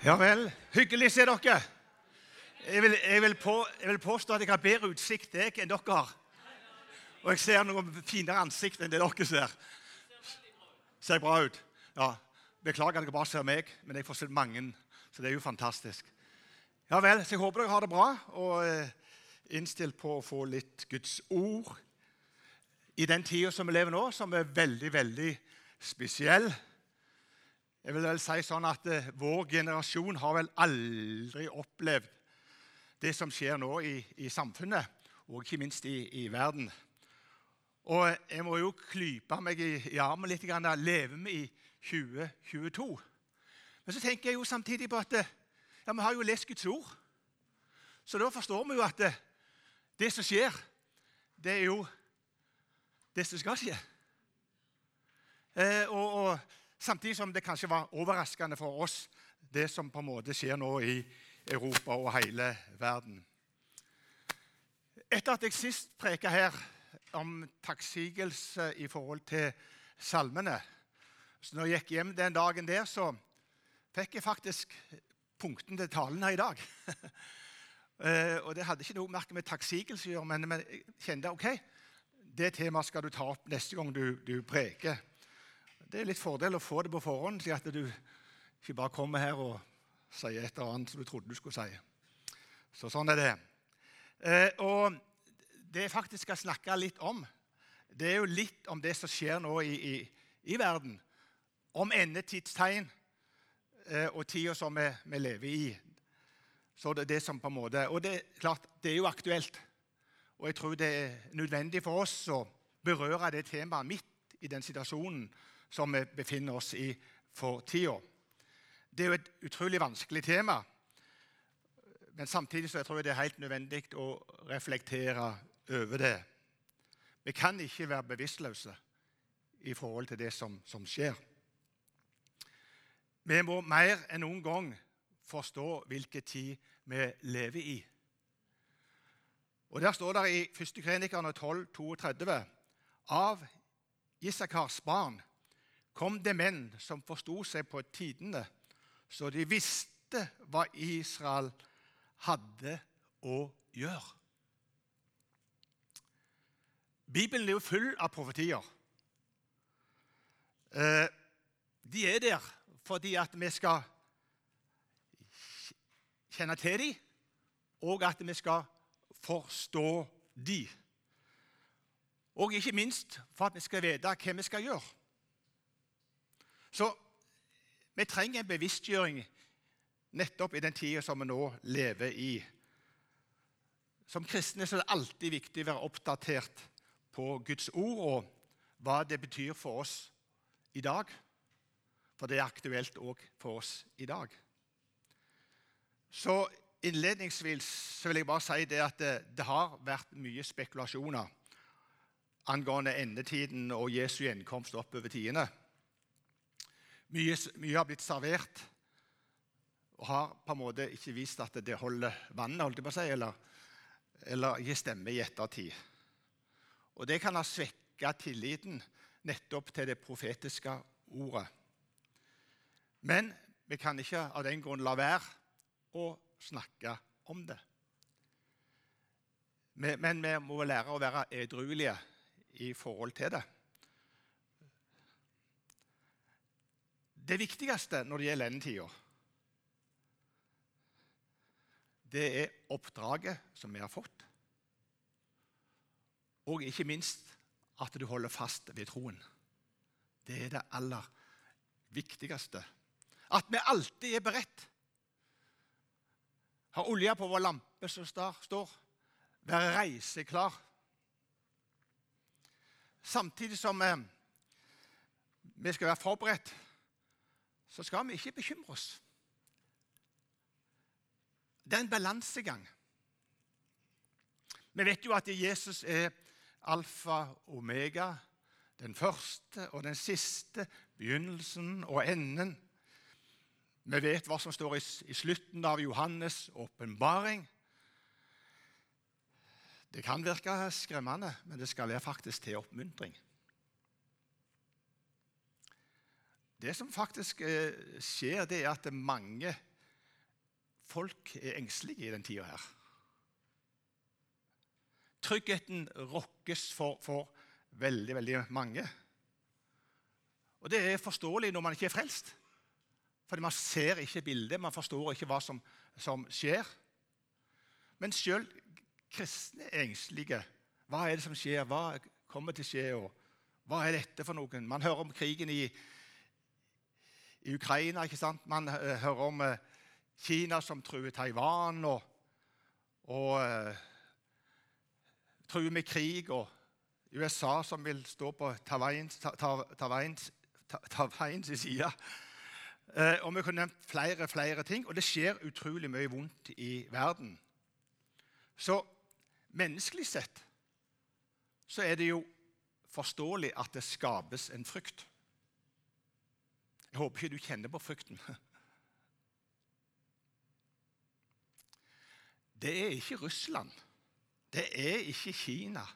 Ja vel. Hyggelig å se dere. Jeg vil, jeg, vil på, jeg vil, påstå at jeg har bedre utsikt jeg enn dere har. Og jeg ser noe finere ansikt enn det dere ser. Ser bra ut. Ja, Beklager at dere bare ser meg, men jeg får sett mange. Så det er jo fantastisk. Ja vel, så Jeg håper dere har det bra og eh, innstilt på å få litt Guds ord i den tida som vi lever nå, som er veldig, veldig spesiell. Jeg vil vel si sånn at eh, Vår generasjon har vel aldri opplevd det som skjer nå i, i samfunnet, og ikke minst i, i, verden. Og jeg må jo klype meg i, i armen litt. Grann, Lever vi i 2022? Men så tenker jeg jo samtidig på at eh, ja, vi har jo lest Guds ord. Så da forstår vi jo at det, eh, det som skjer, det er jo det som skal skje. Eh, og, og Samtidig som det kanskje var overraskende for oss, det som på en måte skjer nå i Europa og hele verden. Etter at jeg sist preka her om takksigelse i forhold til salmene så Når jeg gikk hjem den dagen der, så fikk jeg faktisk punkten til talen her i dag. Eh, og Det hadde ikke noe merke med takksigelse å gjøre, men jeg kjente ok, det temaet skal du ta opp neste gang du, du preker. Det er litt fordel å få det på forhånd, slik at du ikke bare kommer her og sier et eller annet som du trodde du skulle si. Så sånn er det. Eh, og det jeg faktisk skal snakke litt om, det er jo litt om det som skjer nå i, i, i verden. Om endetidstegn eh, og tida som vi, vi, lever i. Så det, det som på en måte, Og det, klart, det er jo aktuelt. Og jeg tror det er nødvendig for oss å berøre det temaet midt i den situasjonen som vi befinner oss i for tida. Det er jo et utrolig vanskelig tema, men samtidig så jeg tror jeg det er helt nødvendig å reflektere over det. Vi kan ikke være bevisstløse i forhold til det som, som skjer. Vi må mer enn noen gang forstå hvilken tid vi lever i. Og Der står det i 1. Krenikerne 12, 32 av Isakars barn kom det menn som forsto seg på tidene, så de visste hva Israel hadde å gjøre. Bibelen er jo full av profetier. Eh, de er der fordi at vi skal kjenne til dem, og at vi skal forstå dem. Og ikke minst for at vi skal vite hva vi skal gjøre. Så vi trenger en bevisstgjøring nettopp i den tida som vi nå lever i. Som kristne er det alltid viktig å være oppdatert på Guds ord og hva det betyr for oss i dag. For det er aktuelt òg for oss i dag. Så Innledningsvis så vil jeg bare si det at det, det har vært mye spekulasjoner angående endetiden og Jesu gjenkomst oppover tidene. Mye, mye, har blitt servert og har på en måte ikke vist at det holder vannet, holdt jeg på å si, eller, eller gir stemme i ettertid. Og Det kan ha svekka tilliten nettopp til det profetiske ordet. Men vi kan ikke av den grunn la være å snakke om det. Men vi må lære å være edruelige i forhold til det. Det viktigste når det gjelder endetida, det er oppdraget som vi har fått. Og ikke minst at du holder fast ved troen. Det er det aller viktigste. At vi alltid er beredt. Har olje på vår lampe som står. Være reiseklar. Samtidig som eh, vi skal være forberedt så skal vi ikke bekymre oss. Det er en balansegang. Vi vet jo at Jesus er alfa og omega, den første og den siste, begynnelsen og enden. Vi vet hva som står i, slutten av Johannes' åpenbaring. Det kan virke skremmende, men det skal være faktisk til oppmuntring. Det som faktisk eh, skjer, det er at mange folk er engstelige i den tida her. Tryggheten rokkes for, for veldig, veldig mange. Og det er forståelig når man ikke er frelst. Fordi man ser ikke bildet, man forstår ikke hva som, som skjer. Men sjøl kristne er engstelige. Hva er det som skjer? Hva kommer til å skje? Og hva er dette for noen? Man hører om krigen i, i Ukraina. ikke sant? Man uh, hører om uh, Kina som truer Taiwan, og, og uh, truer med krig. Og USA som vil stå på Taiwans side. og vi kunne nevnt flere, flere ting. Og det skjer utrolig mye vondt i verden. Så menneskelig sett så er det jo forståelig at det skapes en frykt. Jeg håper ikke du kjenner på frykten. Det er ikke Russland. Det er ikke Kina.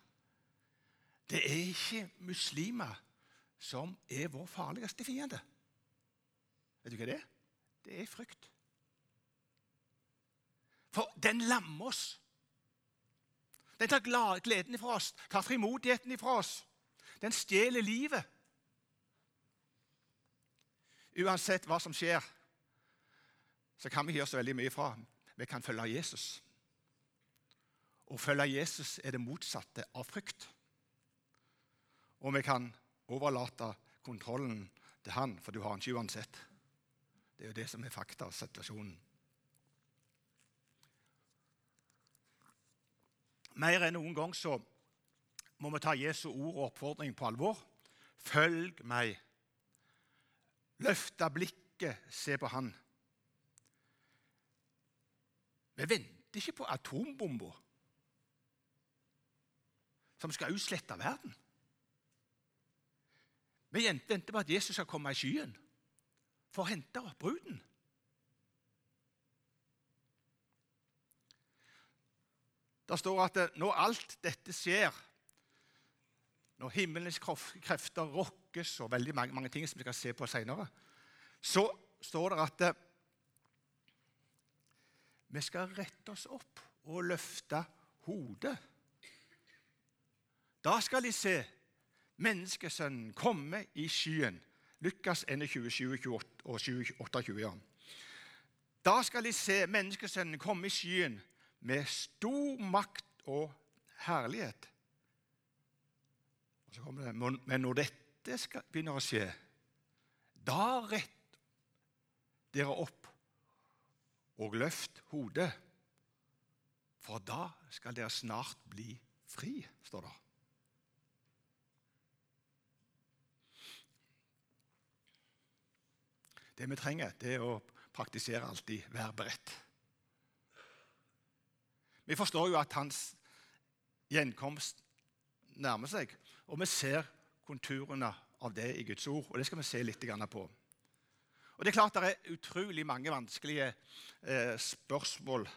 Det er ikke muslimer som er vår farligste fiende. Vet du hva det er? Det er frykt. For den lammer oss. Den tar gleden ifra oss, tar frimodigheten ifra oss. Den stjeler livet. Uansett hva som skjer, så kan vi gjøre så veldig mye fra. Vi kan følge Jesus. Å følge Jesus er det motsatte av frykt. Og vi kan overlate kontrollen til han, for du har han ikke uansett. Det er jo det som er fakta av situasjonen. Mer enn noen gang så må vi ta Jesu ord og oppfordring på alvor. Følg meg. Løfte blikket, se på Han. Vi venter ikke på atombomba som skal utslette verden. Vi venter på at Jesus skal komme i skyen for å hente opp bruden. Det står at når alt dette skjer, når himmelens krefter rokkes og veldig mange, mange ting som vi skal se på senere, så står det at eh, vi skal rette oss opp og løfte hodet. Da skal de se menneskesønnen komme i skyen. Lukas 21, 28 og 28. Ja. Da skal de se menneskesønnen komme i skyen med stor makt og herlighet. Så kommer det, Men når dette skal, begynner å skje, da rett dere opp og løft hodet, for da skal dere snart bli fri, står det. Det vi trenger, det er å praktisere alltid 'vær beredt. Vi forstår jo at hans gjenkomst nærmer seg, og vi ser konturene av det i Guds ord. og Det skal vi se litt på. Og Det er klart det er utrolig mange vanskelige eh, spørsmål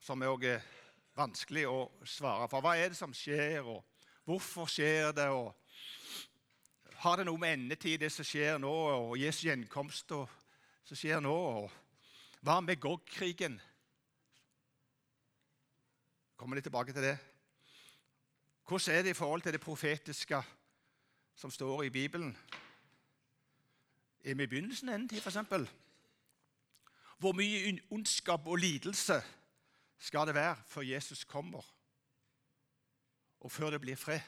som er også vanskelig å svare for. Hva er det som skjer, og hvorfor skjer det? og Har det noe med endetid, det som skjer nå, og Jesu gjenkomst og, som skjer nå? og Hva med Gog-krigen? Kommer litt tilbake til det. Hvordan er det i forhold til det profetiske som står i Bibelen? Er vi i begynnelsen av endetid, f.eks.? Hvor mye ondskap og lidelse skal det være før Jesus kommer, og før det blir fred?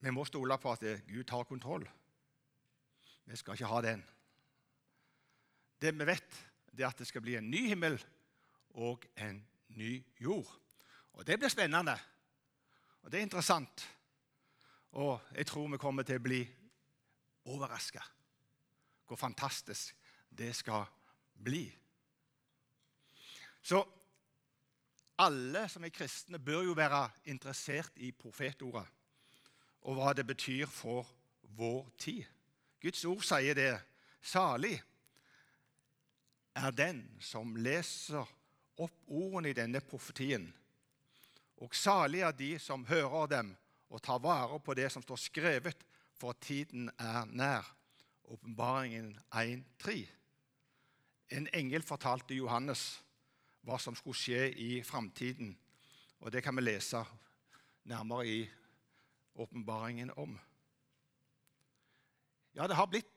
Vi må stole på at Gud tar kontroll. Vi skal ikke ha den. Det vi vet, det er at det skal bli en ny himmel og en ny jord. Og Det blir spennende, og det er interessant. Og jeg tror vi kommer til å bli overraska hvor fantastisk det skal bli. Så alle som er kristne, bør jo være interessert i profetordet og hva det betyr for vår tid. Guds ord sier det. Salig er den som leser opp ordene i denne profetien. Og salig er de som hører dem og tar vare på det som står skrevet, for tiden er nær. Åpenbaringen 1.3. En engel fortalte Johannes hva som skulle skje i framtiden. Og det kan vi lese nærmere i åpenbaringen om. Ja, det har blitt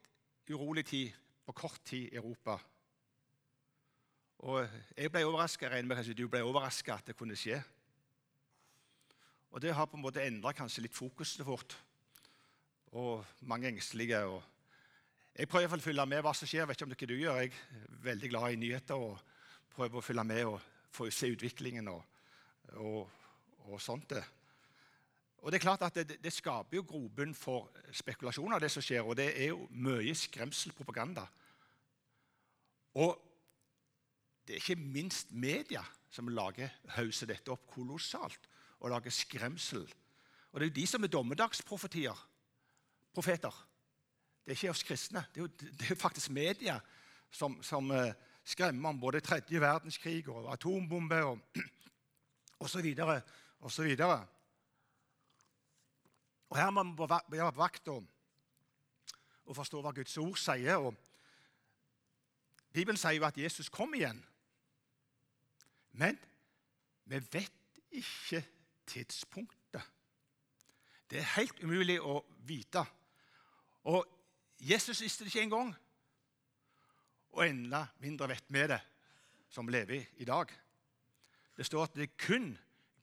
urolig tid på kort tid i Europa. Og jeg ble overraska, regner med kanskje du ble overraska at det kunne skje. Og det har på en måte endra kanskje litt fokuset vårt. Og mange engstelige. og jeg prøver å følge med hva som skjer. Vet ikke om det ikke du gjør. Jeg er veldig glad i nyheter og prøver å følge med og få se utviklingen og, og, og sånt. Og det er klart at det, det skaper jo grobunn for spekulasjoner, det som skjer. Og det er jo mye skremselpropaganda. Og det er ikke minst media som lager hauser dette opp kolossalt og lager skremsel. Og det er jo de som er dommedagsprofetier. Profeter. Det er ikke oss kristne. Det er jo, det er faktisk media som, som uh, skremmer om både tredje verdenskrig og atombombe og osv. osv. Og her må vi være på vakt og, og forstå hva Guds ord sier. Og Bibelen sier jo at Jesus kom igjen. Men vi vet ikke tidspunktet. Det er helt umulig å vite. Og Jesus visste det ikke engang. Og enda mindre vet vi det, som lever i dag. Det står at det er kun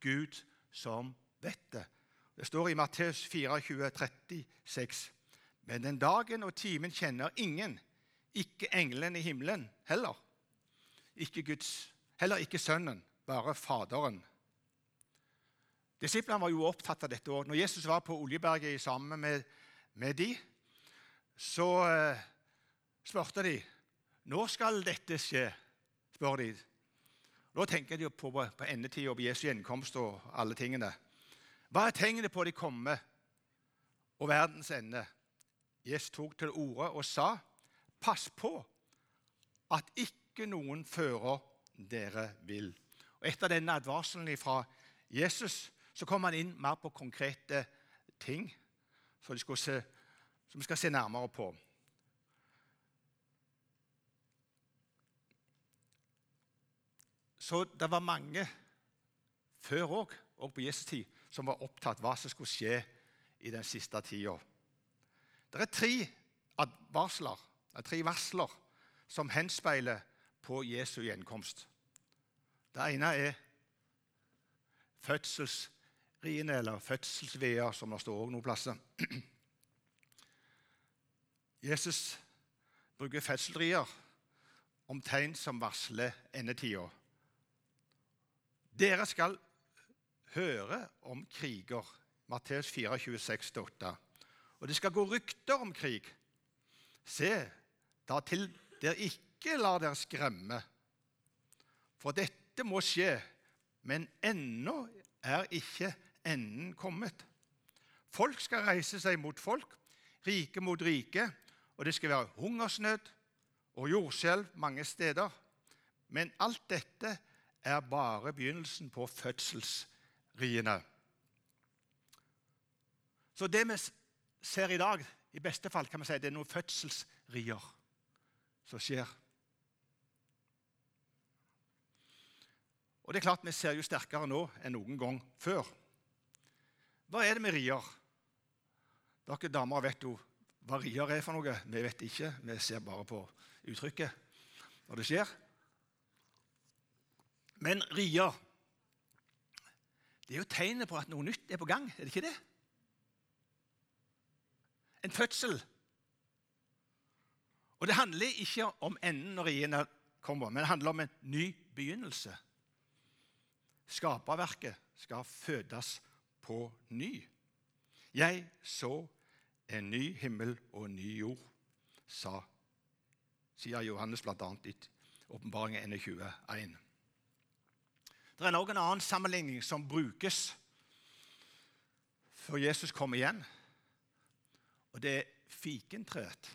Gud som vet det. Det står i Matteus 24, 36. Men den dagen og timen kjenner ingen, ikke englene i himmelen heller. Ikke Guds Heller ikke Sønnen, bare Faderen. Disiplene var jo opptatt av dette. og Når Jesus var på Oljeberget sammen med, med de, så eh, spurte de når skal dette skje. spør de. Nå tenker de på, på endetida på Jesu gjenkomst og alle tingene. Hva er tegnet på de komme og verdens ende? Jesus tok til orde og sa, 'Pass på at ikke noen fører dere vil. Og Etter denne advarselen fra Jesus så kom han inn mer på konkrete ting som vi skal se nærmere på. Så det var mange før òg, og på Jesu tid, som var opptatt av hva som skulle skje i den siste tida. Det er tre advarsler, tre varsler som henspeiler på Jesu gjenkomst. Det ene er fødselsriene, eller fødselsveier, som det står noen plasser. Jesus bruker fødselsrier om tegn som varsler endetida. Dere skal høre om kriger. Matteus 4, 26-8. Og det skal gå rykter om krig. Se da til dere ikke ikke la dere skremme, for dette må skje, men ennå er ikke enden kommet. Folk skal reise seg mot folk, rike mot rike, og det skal være hungersnød og jordskjelv mange steder. Men alt dette er bare begynnelsen på fødselsriene. Så det vi ser i dag, i beste fall kan vi si det er noen fødselsrier som skjer. Og det er klart Vi ser jo sterkere nå enn noen gang før. Hva er det med rier? Dere damer vet jo hva rier er for noe. Vi vet ikke. Vi ser bare på uttrykket når det skjer. Men rier det er jo tegnet på at noe nytt er på gang, er det ikke det? En fødsel. Og det handler ikke om enden når riene kommer, men det handler om en ny begynnelse. Skaperverket skal fødes på ny. Jeg så en ny himmel og en ny jord, sa, sier Johannes bl.a. i Åpenbaringen 21. Det er også en annen sammenligning som brukes før Jesus kommer igjen, og det er fikentreet.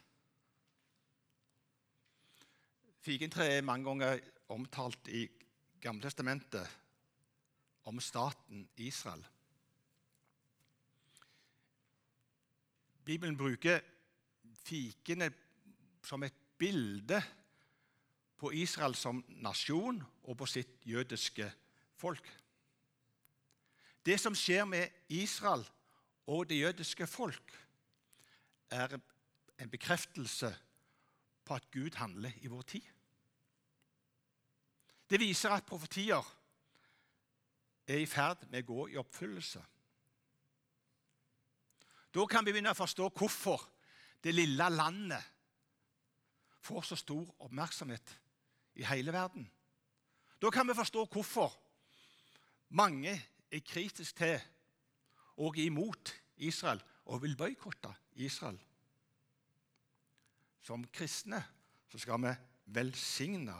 Fikentreet er mange ganger omtalt i Gamletestamentet om staten Israel. Bibelen bruker fikene som et bilde på Israel som nasjon og på sitt jødiske folk. Det som skjer med Israel og det jødiske folk, er en bekreftelse på at Gud handler i vår tid. Det viser at profetier er i ferd med å gå i oppfyllelse. Da kan vi begynne å forstå hvorfor det lille landet får så stor oppmerksomhet i hele verden. Da kan vi forstå hvorfor mange er kritiske til og imot Israel og vil boikotte Israel. Som kristne så skal vi velsigne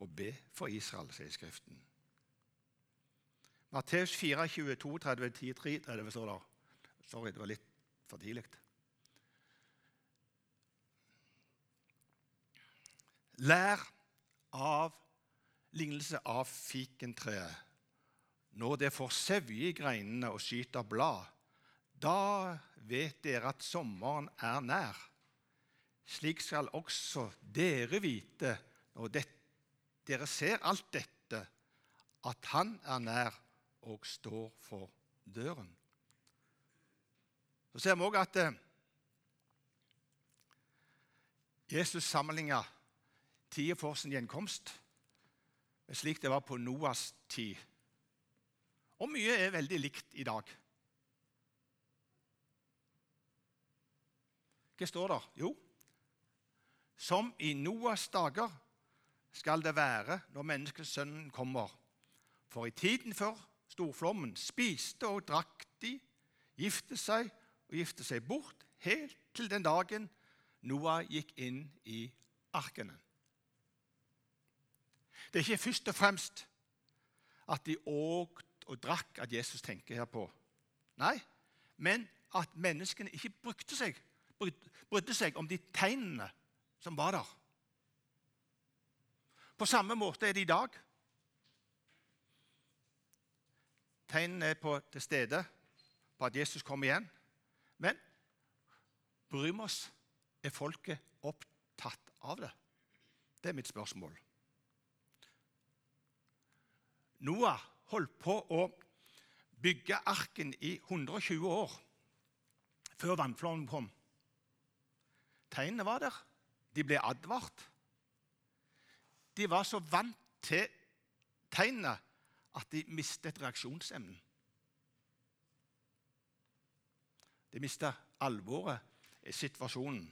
og be for Israel, sier Skriften. Matteus 4, 22, 30, 10, 3, 30 står der. Sorry, det var litt for tidlig. Lær av lignelse av fikentreet. Når det får sevje i greinene og skyter blad, da vet dere at sommeren er nær. Slik skal også dere vite når det, dere ser alt dette, at Han er nær og står for døren. Så ser vi òg at eh, Jesus sammenligna tida for sin gjenkomst slik det var på Noas tid. Og mye er veldig likt i dag. Hva står der? Jo, som i Noas dager skal det være når menneskesønnen kommer. For i tiden før storflommen spiste og drakk de, gifte seg og gifte seg bort, helt til den dagen Noah gikk inn i arkene. Det er ikke først og fremst at de åt og drakk at Jesus tenker her på. Nei, men at menneskene ikke brukte seg, brydde seg om de tegnene som var der. På samme måte er det i dag. Tegnene er på til stede på at Jesus kommer igjen. Men bryr vi oss? Er folket opptatt av det? Det er mitt spørsmål. Noah holdt på å bygge arken i 120 år før vannflommen kom. Tegnene var der. De ble advart. De var så vant til tegnene at de mistet reaksjonsevnen. De mista alvoret i situasjonen.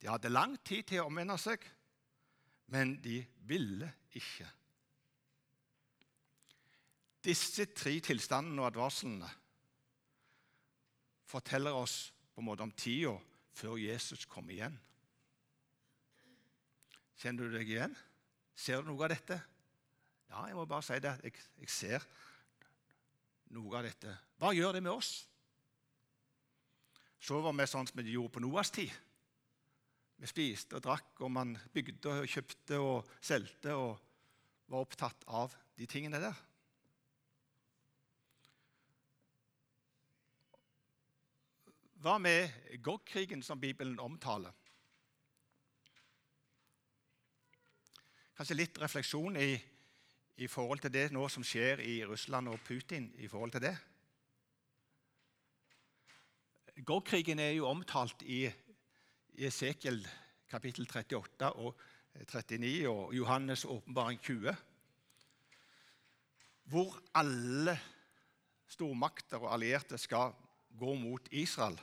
De hadde lang tid til å omvende seg, men de ville ikke. Disse tre tilstandene og advarslene forteller oss på en måte om tida før Jesus kom igjen. Kjenner du deg igjen? Ser du noe av dette? Ja, jeg må bare si det. Jeg, jeg ser noe av dette. Hva gjør det med oss? Sover vi sånn som vi gjorde på Noas tid? Vi spiste og drakk, og man bygde og kjøpte og solgte og var opptatt av de tingene der. Hva med Gog-krigen, som Bibelen omtaler? Kanskje litt refleksjon i i forhold til det nå som skjer i Russland og Putin i forhold til det? Gog-krigen er jo omtalt i Esekiel kapittel 38 og 39 og Johannes' åpenbaring 20, hvor alle stormakter og allierte skal gå mot Israel.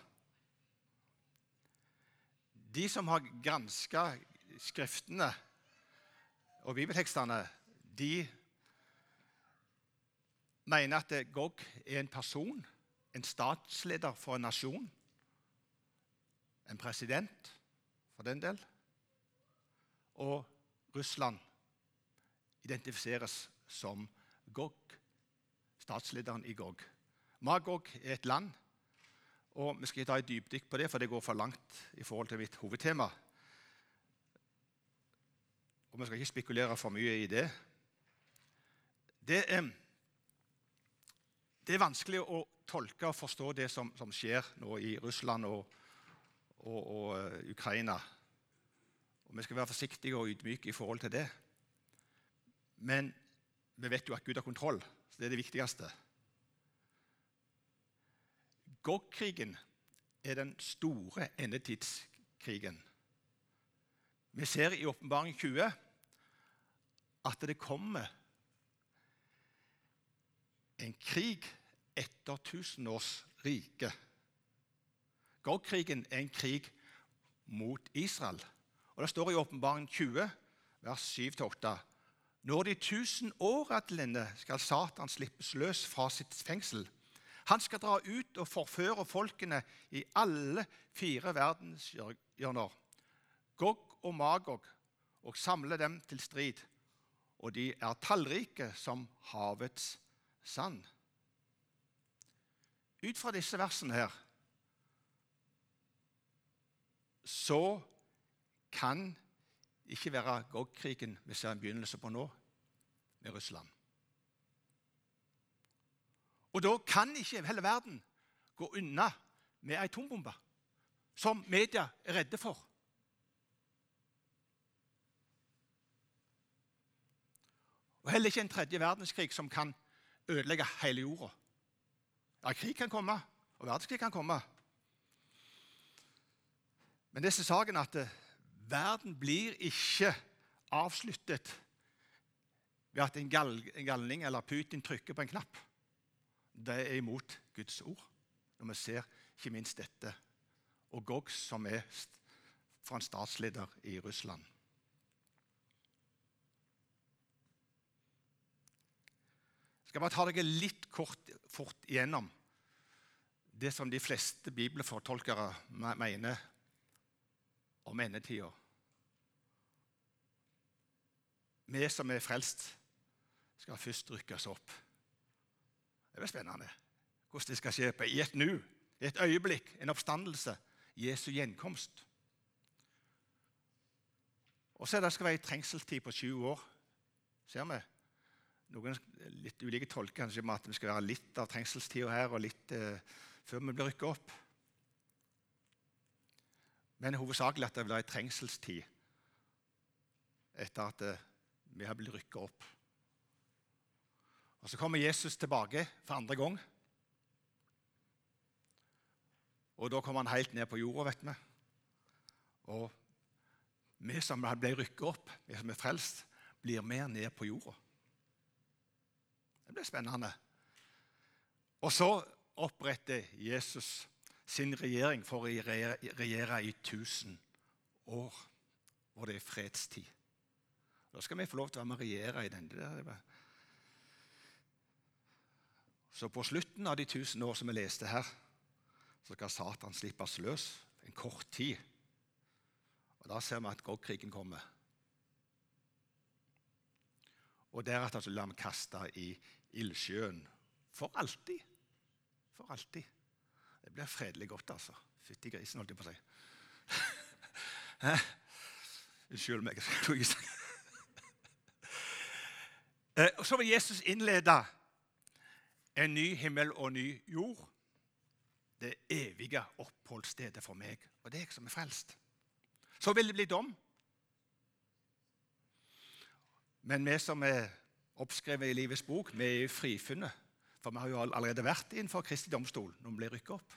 De som har granska Skriftene og bibeltekstene, de mener at Gog er en person, en statsleder for en nasjon. En president, for den del. Og Russland identifiseres som Gog, statslederen i Gog. Magog er et land, og vi skal ikke ta et dypdykk på det, for det går for langt i forhold til mitt hovedtema. Og vi skal ikke spekulere for mye i det. Det er det er vanskelig å tolke og forstå det som, som skjer nå i Russland og, og, og eh, Ukraina. Og Vi skal være forsiktige og ydmyke i forhold til det. Men vi vet jo at Gud har kontroll, så det er det viktigste. Gog-krigen er den store endetidskrigen. Vi ser i Åpenbaring 20 at det kommer en krig etter tusen års rike. Gog-krigen er en krig mot Israel. Og Det står i Åpenbaring 20, vers 7-8. Når de tusen år er til ende, skal Satan slippes løs fra sitt fengsel. Han skal dra ut og forføre folkene i alle fire verdenshjørner, Gog og Magog, og samle dem til strid. Og de er tallrike som havets sand. Ut fra disse versene her så kan ikke være Gog-krigen vi ser en begynnelse på nå, med Russland. Og da kan ikke hele verden gå unna med atombombe, som media er redde for. Og heller ikke en tredje verdenskrig som kan ødelegge hele jorda. Ja, krig kan komme, og verdenskrig kan komme. Men disse saken at eh, verden blir ikke avsluttet ved at en, galning eller Putin trykker på en knapp. Det er imot Guds ord, når vi ser ikke minst dette. Og Gog, som er fra en statsleder i Russland. Skal bare ta dere litt kort fort igjennom det som de fleste bibelfortolkere mener om endetida. Vi som er frelst, skal først rykkes opp. Det blir spennende hvordan det skal skje på i et nu, i et øyeblikk, en oppstandelse, Jesu gjenkomst. Og så er det skal være ei trengselstid på 20 år. Ser vi? Noen litt ulike tolker kanskje med at vi skal være litt av trengselstida her og litt eh, før vi blir rykka opp. Men hovedsakelig at det vil være trengselstid etter at eh, vi har blitt rykka opp. Og Så kommer Jesus tilbake for andre gang. Og Da kommer han helt ned på jorda, vet vi. Og vi som ble rykka opp, vi som er frelst, blir mer ned på jorda. Det blir spennende. Og så oppretter Jesus sin regjering for å regjere i 1000 år, hvor det er fredstid. Da skal vi få lov til å være med å regjere i den. Så på slutten av de 1000 år som vi leste her, så skal Satan slippes løs en kort tid. Og Da ser vi at Gog-krigen kommer. Og deretter lar vi kaste i ildsjøen for alltid. For alltid. Det blir fredelig godt, altså. Fytti grisen, holdt jeg på å si. Unnskyld meg. Eh, og Så vil Jesus innlede en ny himmel og ny jord. Det evige oppholdsstedet for meg og deg som er frelst. Så vil det bli dom. Men vi som er oppskrevet i Livets bok, vi er frifunnet. For vi har jo allerede vært innenfor Kristi domstol når vi blir rykket opp.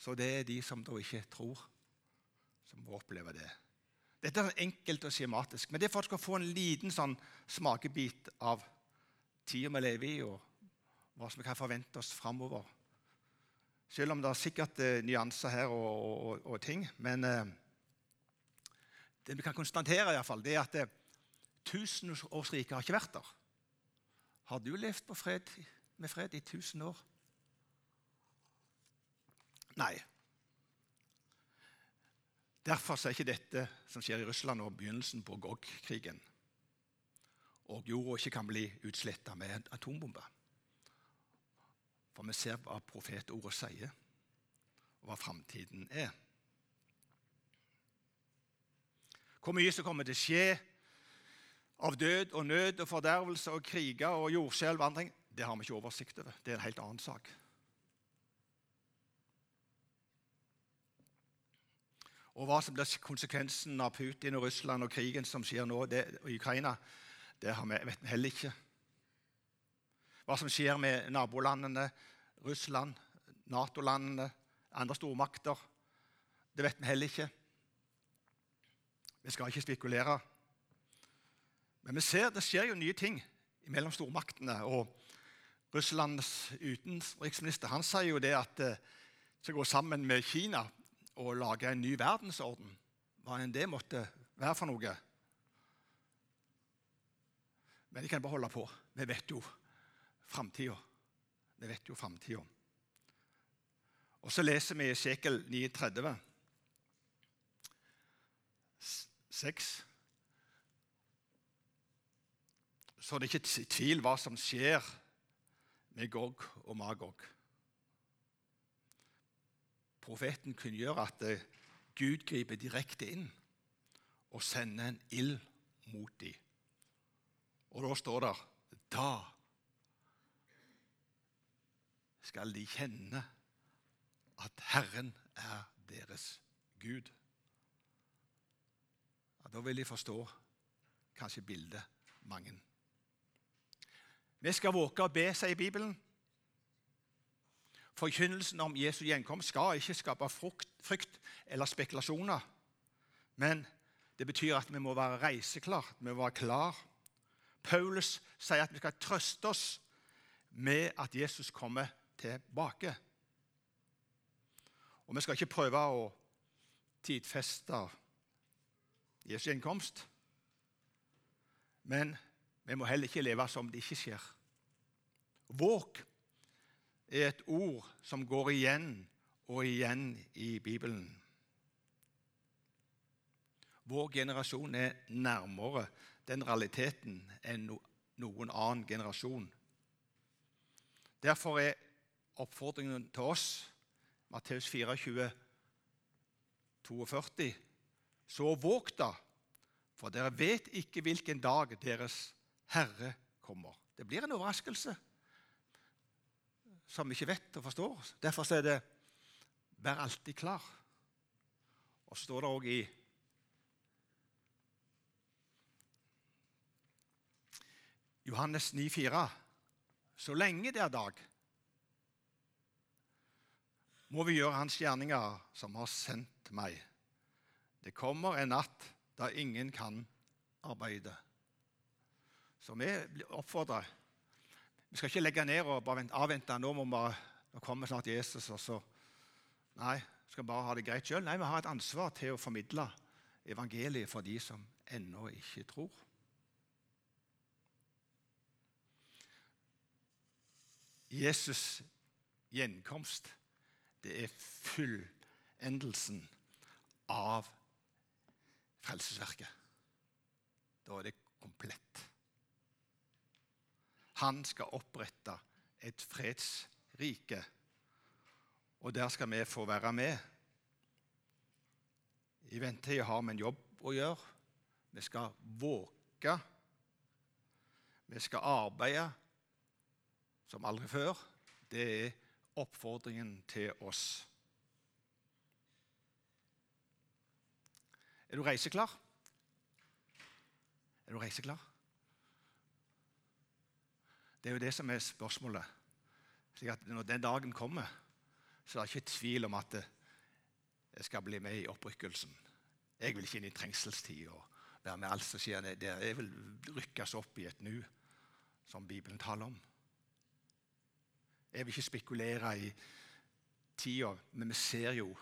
Så det er de som da ikke tror, som må oppleve det. Dette er enkelt og skjematisk, men det er for at skal få en liten sånn smakebit av tida vi lever i, og hva som vi kan forvente oss framover. Selv om det er sikkert eh, nyanser her og, og, og, ting. Men eh, det vi kan konstatere, i fall, det er at eh, Tusenårsriket har ikke vært der. Har du levd fred, med fred i tusen år? Nei. Derfor er ikke dette som skjer i Russland, og begynnelsen på Gog-krigen. Og jorda ikke kan bli utsletta med en atombombe. For vi ser hva profetordet sier, og hva framtiden er. Hvor mye som kommer til å skje av død og nød og fordervelse og kriger og jordskjelv det har vi ikke oversikt over. Det er en helt annen sak. Og hva som blir konsekvensen av Putin og Russland og krigen som skjer nå det, i Ukraina, det vi, vet vi heller ikke. Hva som skjer med nabolandene, Russland, Nato-landene, andre stormakter, det vet vi heller ikke. Vi skal ikke spekulere. Men vi ser det skjer jo nye ting mellom stormaktene. og Russlands utenriksminister han sier jo det at det skal gå sammen med Kina og lage en ny verdensorden. Hva enn det måtte være for noe. Men de kan bare holde på. Vi vet jo framtida. Vi vet jo framtida. Og så leser vi i Sekel 39, 6 så det er ikke tvil hva som skjer med Gog og Magog. Profeten kunngjør at eh, Gud griper direkte inn og sender en ild mot dem. Og da står det Da skal de kjenne at Herren er deres Gud. Ja, da vil de forstå kanskje bildet mange vi skal våke og be, sier Bibelen. Forkynnelsen om Jesu gjenkomst skal ikke skape frukt, frykt eller spekulasjoner. Men det betyr at vi må være reiseklar, vi må være klar. Paulus sier at vi skal trøste oss med at Jesus kommer tilbake. Og vi skal ikke prøve å tidfeste Jesu gjenkomst. Men vi må heller ikke leve som det ikke skjer. Våk er et ord som går igjen og igjen i Bibelen. Vår generasjon er nærmere den realiteten enn noen annen generasjon. Derfor er oppfordringen til oss, Matteus 24, 42, så våg da, for dere vet ikke hvilken dag deres Herre kommer. Det blir en overraskelse som vi ikke vet og forstår. Derfor er det 'vær alltid klar'. Og så står det òg i Johannes 9,4.: Så lenge det er dag, må vi gjøre Hans gjerninger, som har sendt meg. Det kommer en natt da ingen kan arbeide. Så vi oppfordrer Vi skal ikke legge ned og bare avvente. Nå, må bare, nå kommer snart Jesus, og så Nei, vi skal bare ha det greit sjøl. Nei, vi har et ansvar til å formidle evangeliet for de som ennå ikke tror. Jesus' gjenkomst, det er fullendelsen av frelsesverket. Da er det komplett. Han skal opprette et fredsrike. Og der skal vi få være med. I ventetida har vi en jobb å gjøre. Vi skal våke. Vi skal arbeide som aldri før. Det er oppfordringen til oss. Er du reiseklar? Er du reiseklar? Det er jo det som er spørsmålet. Slik at Når den dagen kommer, så er det ikke tvil om at jeg skal bli med i opprykkelsen. Jeg vil ikke inn i trengselstid og være med alt som skjer der. Jeg vil rykkes opp i et nu, som Bibelen taler om. Jeg vil ikke spekulere i tida, men vi ser jo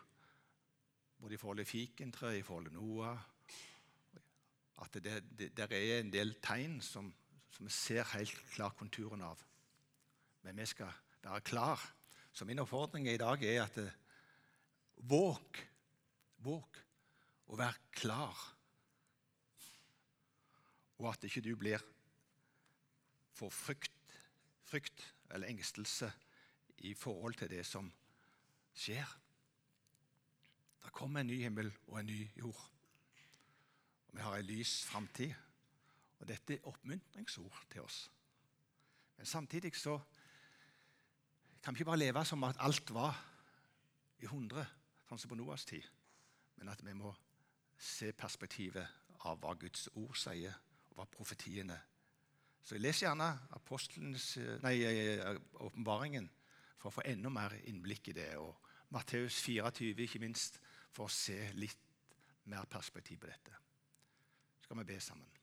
både i forhold til fikentreet, i forhold til Noah At det, det, det er en del tegn som som vi ser helt klart konturen av. Men vi skal være klar. Så min oppfordring i dag er at eh, våg, våg å være klar. Og at ikke du blir for frykt, frykt eller engstelse i forhold til det som skjer. Det kommer en ny himmel og en ny jord. Og vi har en lys framtid. Og dette er oppmuntringsord til oss. Men samtidig så kan vi ikke bare leve som at alt var i hundre, sånn som på Noas tid. men at vi må se perspektivet av hva Guds ord sier, og hva profetiene Så jeg leser gjerne åpenbaringen for å få enda mer innblikk i det. Og Matteus 24, ikke minst, for å se litt mer perspektiv på dette. Skal vi be sammen?